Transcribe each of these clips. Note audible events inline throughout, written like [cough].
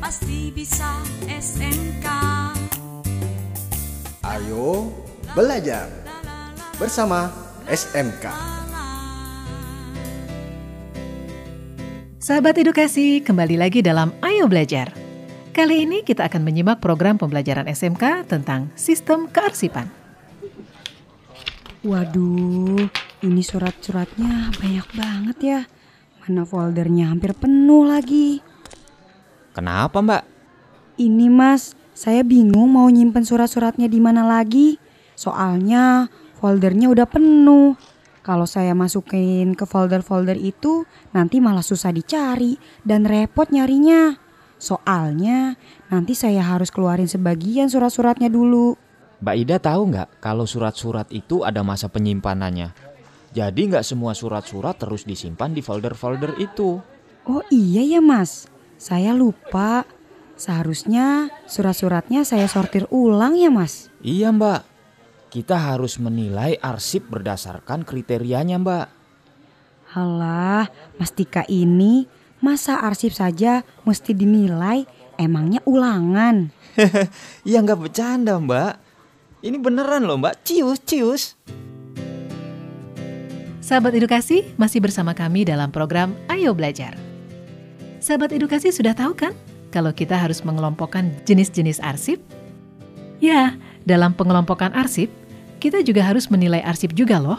pasti bisa SMK. Ayo belajar bersama SMK. Sahabat edukasi, kembali lagi dalam Ayo Belajar. Kali ini kita akan menyimak program pembelajaran SMK tentang sistem kearsipan. Waduh, ini surat-suratnya banyak banget ya. Mana foldernya hampir penuh lagi. Kenapa mbak? Ini mas, saya bingung mau nyimpen surat-suratnya di mana lagi. Soalnya foldernya udah penuh. Kalau saya masukin ke folder-folder itu, nanti malah susah dicari dan repot nyarinya. Soalnya nanti saya harus keluarin sebagian surat-suratnya dulu. Mbak Ida tahu nggak kalau surat-surat itu ada masa penyimpanannya? Jadi nggak semua surat-surat terus disimpan di folder-folder itu. Oh iya ya mas, saya lupa. Seharusnya surat-suratnya saya sortir ulang ya mas. Iya mbak, kita harus menilai arsip berdasarkan kriterianya mbak. Halah, Mas Tika ini masa arsip saja mesti dinilai emangnya ulangan. [laughs] ya nggak bercanda mbak. Ini beneran loh mbak, cius cius. Sahabat edukasi masih bersama kami dalam program Ayo Belajar. Sahabat edukasi sudah tahu kan kalau kita harus mengelompokkan jenis-jenis arsip? Ya, dalam pengelompokan arsip, kita juga harus menilai arsip juga loh.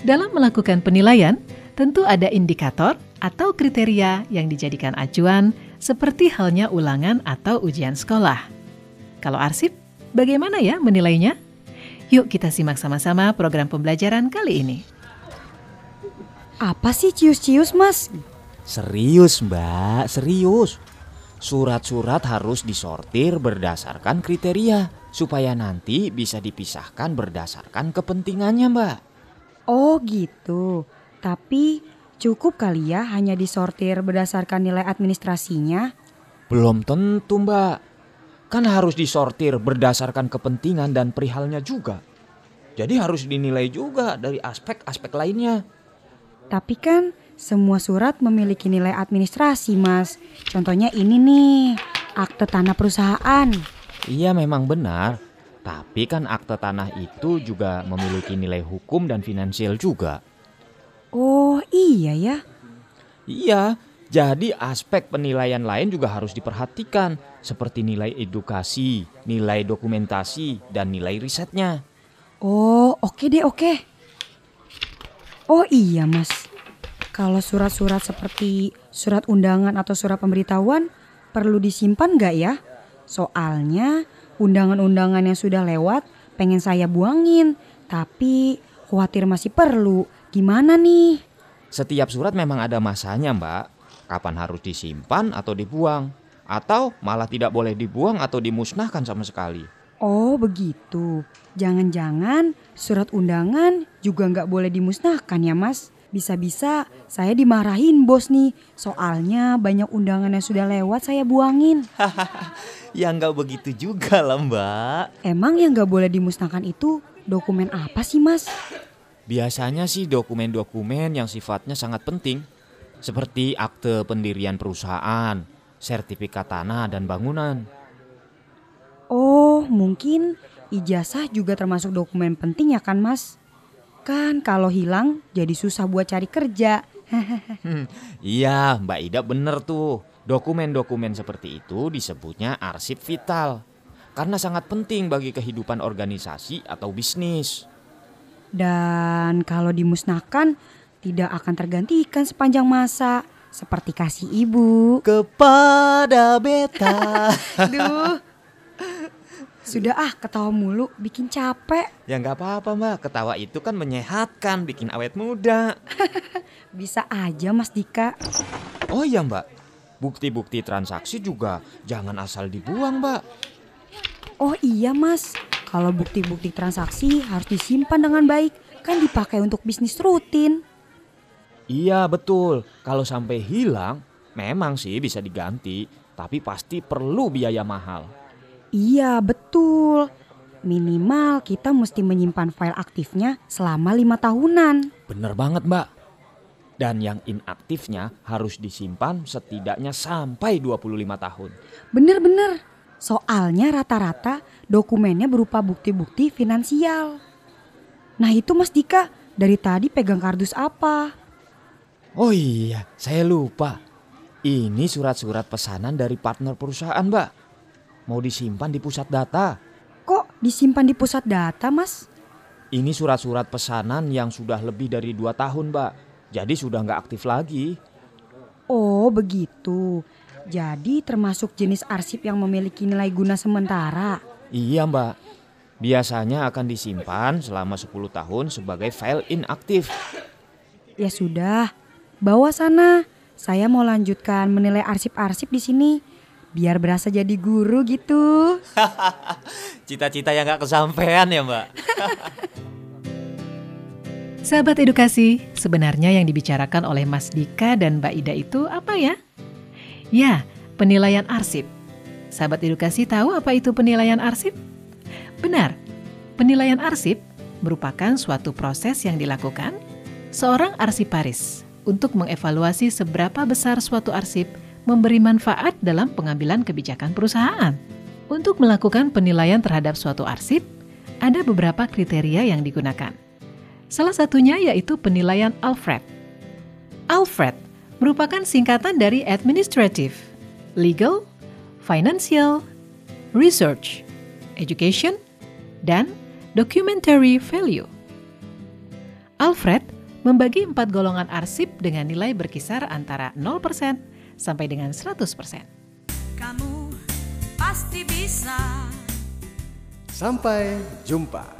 Dalam melakukan penilaian, tentu ada indikator atau kriteria yang dijadikan acuan seperti halnya ulangan atau ujian sekolah. Kalau arsip, bagaimana ya menilainya? Yuk kita simak sama-sama program pembelajaran kali ini. Apa sih cius-cius mas? Serius mbak, serius. Surat-surat harus disortir berdasarkan kriteria supaya nanti bisa dipisahkan berdasarkan kepentingannya mbak. Oh gitu, tapi cukup kali ya hanya disortir berdasarkan nilai administrasinya? Belum tentu mbak. Kan harus disortir berdasarkan kepentingan dan perihalnya juga. Jadi harus dinilai juga dari aspek-aspek lainnya. Tapi kan semua surat memiliki nilai administrasi mas. Contohnya ini nih, akte tanah perusahaan. Iya memang benar. Tapi kan akte tanah itu juga memiliki nilai hukum dan finansial juga. Oh iya ya. Iya, jadi aspek penilaian lain juga harus diperhatikan, seperti nilai edukasi, nilai dokumentasi, dan nilai risetnya. Oh oke deh oke. Oh iya mas, kalau surat-surat seperti surat undangan atau surat pemberitahuan perlu disimpan nggak ya? Soalnya undangan-undangan yang sudah lewat pengen saya buangin, tapi khawatir masih perlu. Gimana nih? Setiap surat memang ada masanya, Mbak. Kapan harus disimpan atau dibuang, atau malah tidak boleh dibuang atau dimusnahkan sama sekali. Oh begitu. Jangan-jangan surat undangan juga nggak boleh dimusnahkan ya mas? Bisa-bisa saya dimarahin bos nih. Soalnya banyak undangan yang sudah lewat saya buangin. [laughs] ya nggak begitu juga lah mbak. Emang yang nggak boleh dimusnahkan itu dokumen apa sih mas? Biasanya sih dokumen-dokumen yang sifatnya sangat penting. Seperti akte pendirian perusahaan, sertifikat tanah dan bangunan. Oh, mungkin ijazah juga termasuk dokumen penting ya kan, Mas? Kan kalau hilang jadi susah buat cari kerja. iya, Mbak Ida bener tuh. Dokumen-dokumen seperti itu disebutnya arsip vital. Karena sangat penting bagi kehidupan organisasi atau bisnis. Dan kalau dimusnahkan tidak akan tergantikan sepanjang masa. Seperti kasih ibu. Kepada beta. [laughs] Duh, sudah ah ketawa mulu bikin capek. Ya nggak apa-apa mbak, ketawa itu kan menyehatkan, bikin awet muda. [laughs] Bisa aja Mas Dika. Oh iya mbak, bukti-bukti transaksi juga jangan asal dibuang mbak. Oh iya Mas, kalau bukti-bukti transaksi harus disimpan dengan baik, kan dipakai untuk bisnis rutin. Iya betul, kalau sampai hilang memang sih bisa diganti, tapi pasti perlu biaya mahal. Iya betul. Minimal kita mesti menyimpan file aktifnya selama lima tahunan. Bener banget mbak. Dan yang inaktifnya harus disimpan setidaknya sampai 25 tahun. Bener-bener. Soalnya rata-rata dokumennya berupa bukti-bukti finansial. Nah itu Mas Dika, dari tadi pegang kardus apa? Oh iya, saya lupa. Ini surat-surat pesanan dari partner perusahaan, Mbak. Mau disimpan di pusat data. Kok disimpan di pusat data Mas? Ini surat-surat pesanan yang sudah lebih dari dua tahun, Mbak. Jadi sudah nggak aktif lagi. Oh begitu. Jadi termasuk jenis arsip yang memiliki nilai guna sementara. Iya, Mbak. Biasanya akan disimpan selama 10 tahun sebagai file inaktif. Ya sudah, bawa sana. Saya mau lanjutkan menilai arsip-arsip di sini. Biar berasa jadi guru gitu. [laughs] Cita-cita yang nggak kesampaian ya, Mbak. [laughs] Sahabat edukasi, sebenarnya yang dibicarakan oleh Mas Dika dan Mbak Ida itu apa ya? Ya, penilaian arsip. Sahabat edukasi tahu apa itu penilaian arsip? Benar, penilaian arsip merupakan suatu proses yang dilakukan seorang arsiparis untuk mengevaluasi seberapa besar suatu arsip memberi manfaat dalam pengambilan kebijakan perusahaan. Untuk melakukan penilaian terhadap suatu arsip, ada beberapa kriteria yang digunakan. Salah satunya yaitu penilaian Alfred. Alfred merupakan singkatan dari administrative, legal, financial, research, education, dan documentary value. Alfred membagi empat golongan arsip dengan nilai berkisar antara 0% sampai dengan 100%. Kamu pasti bisa. Sampai jumpa.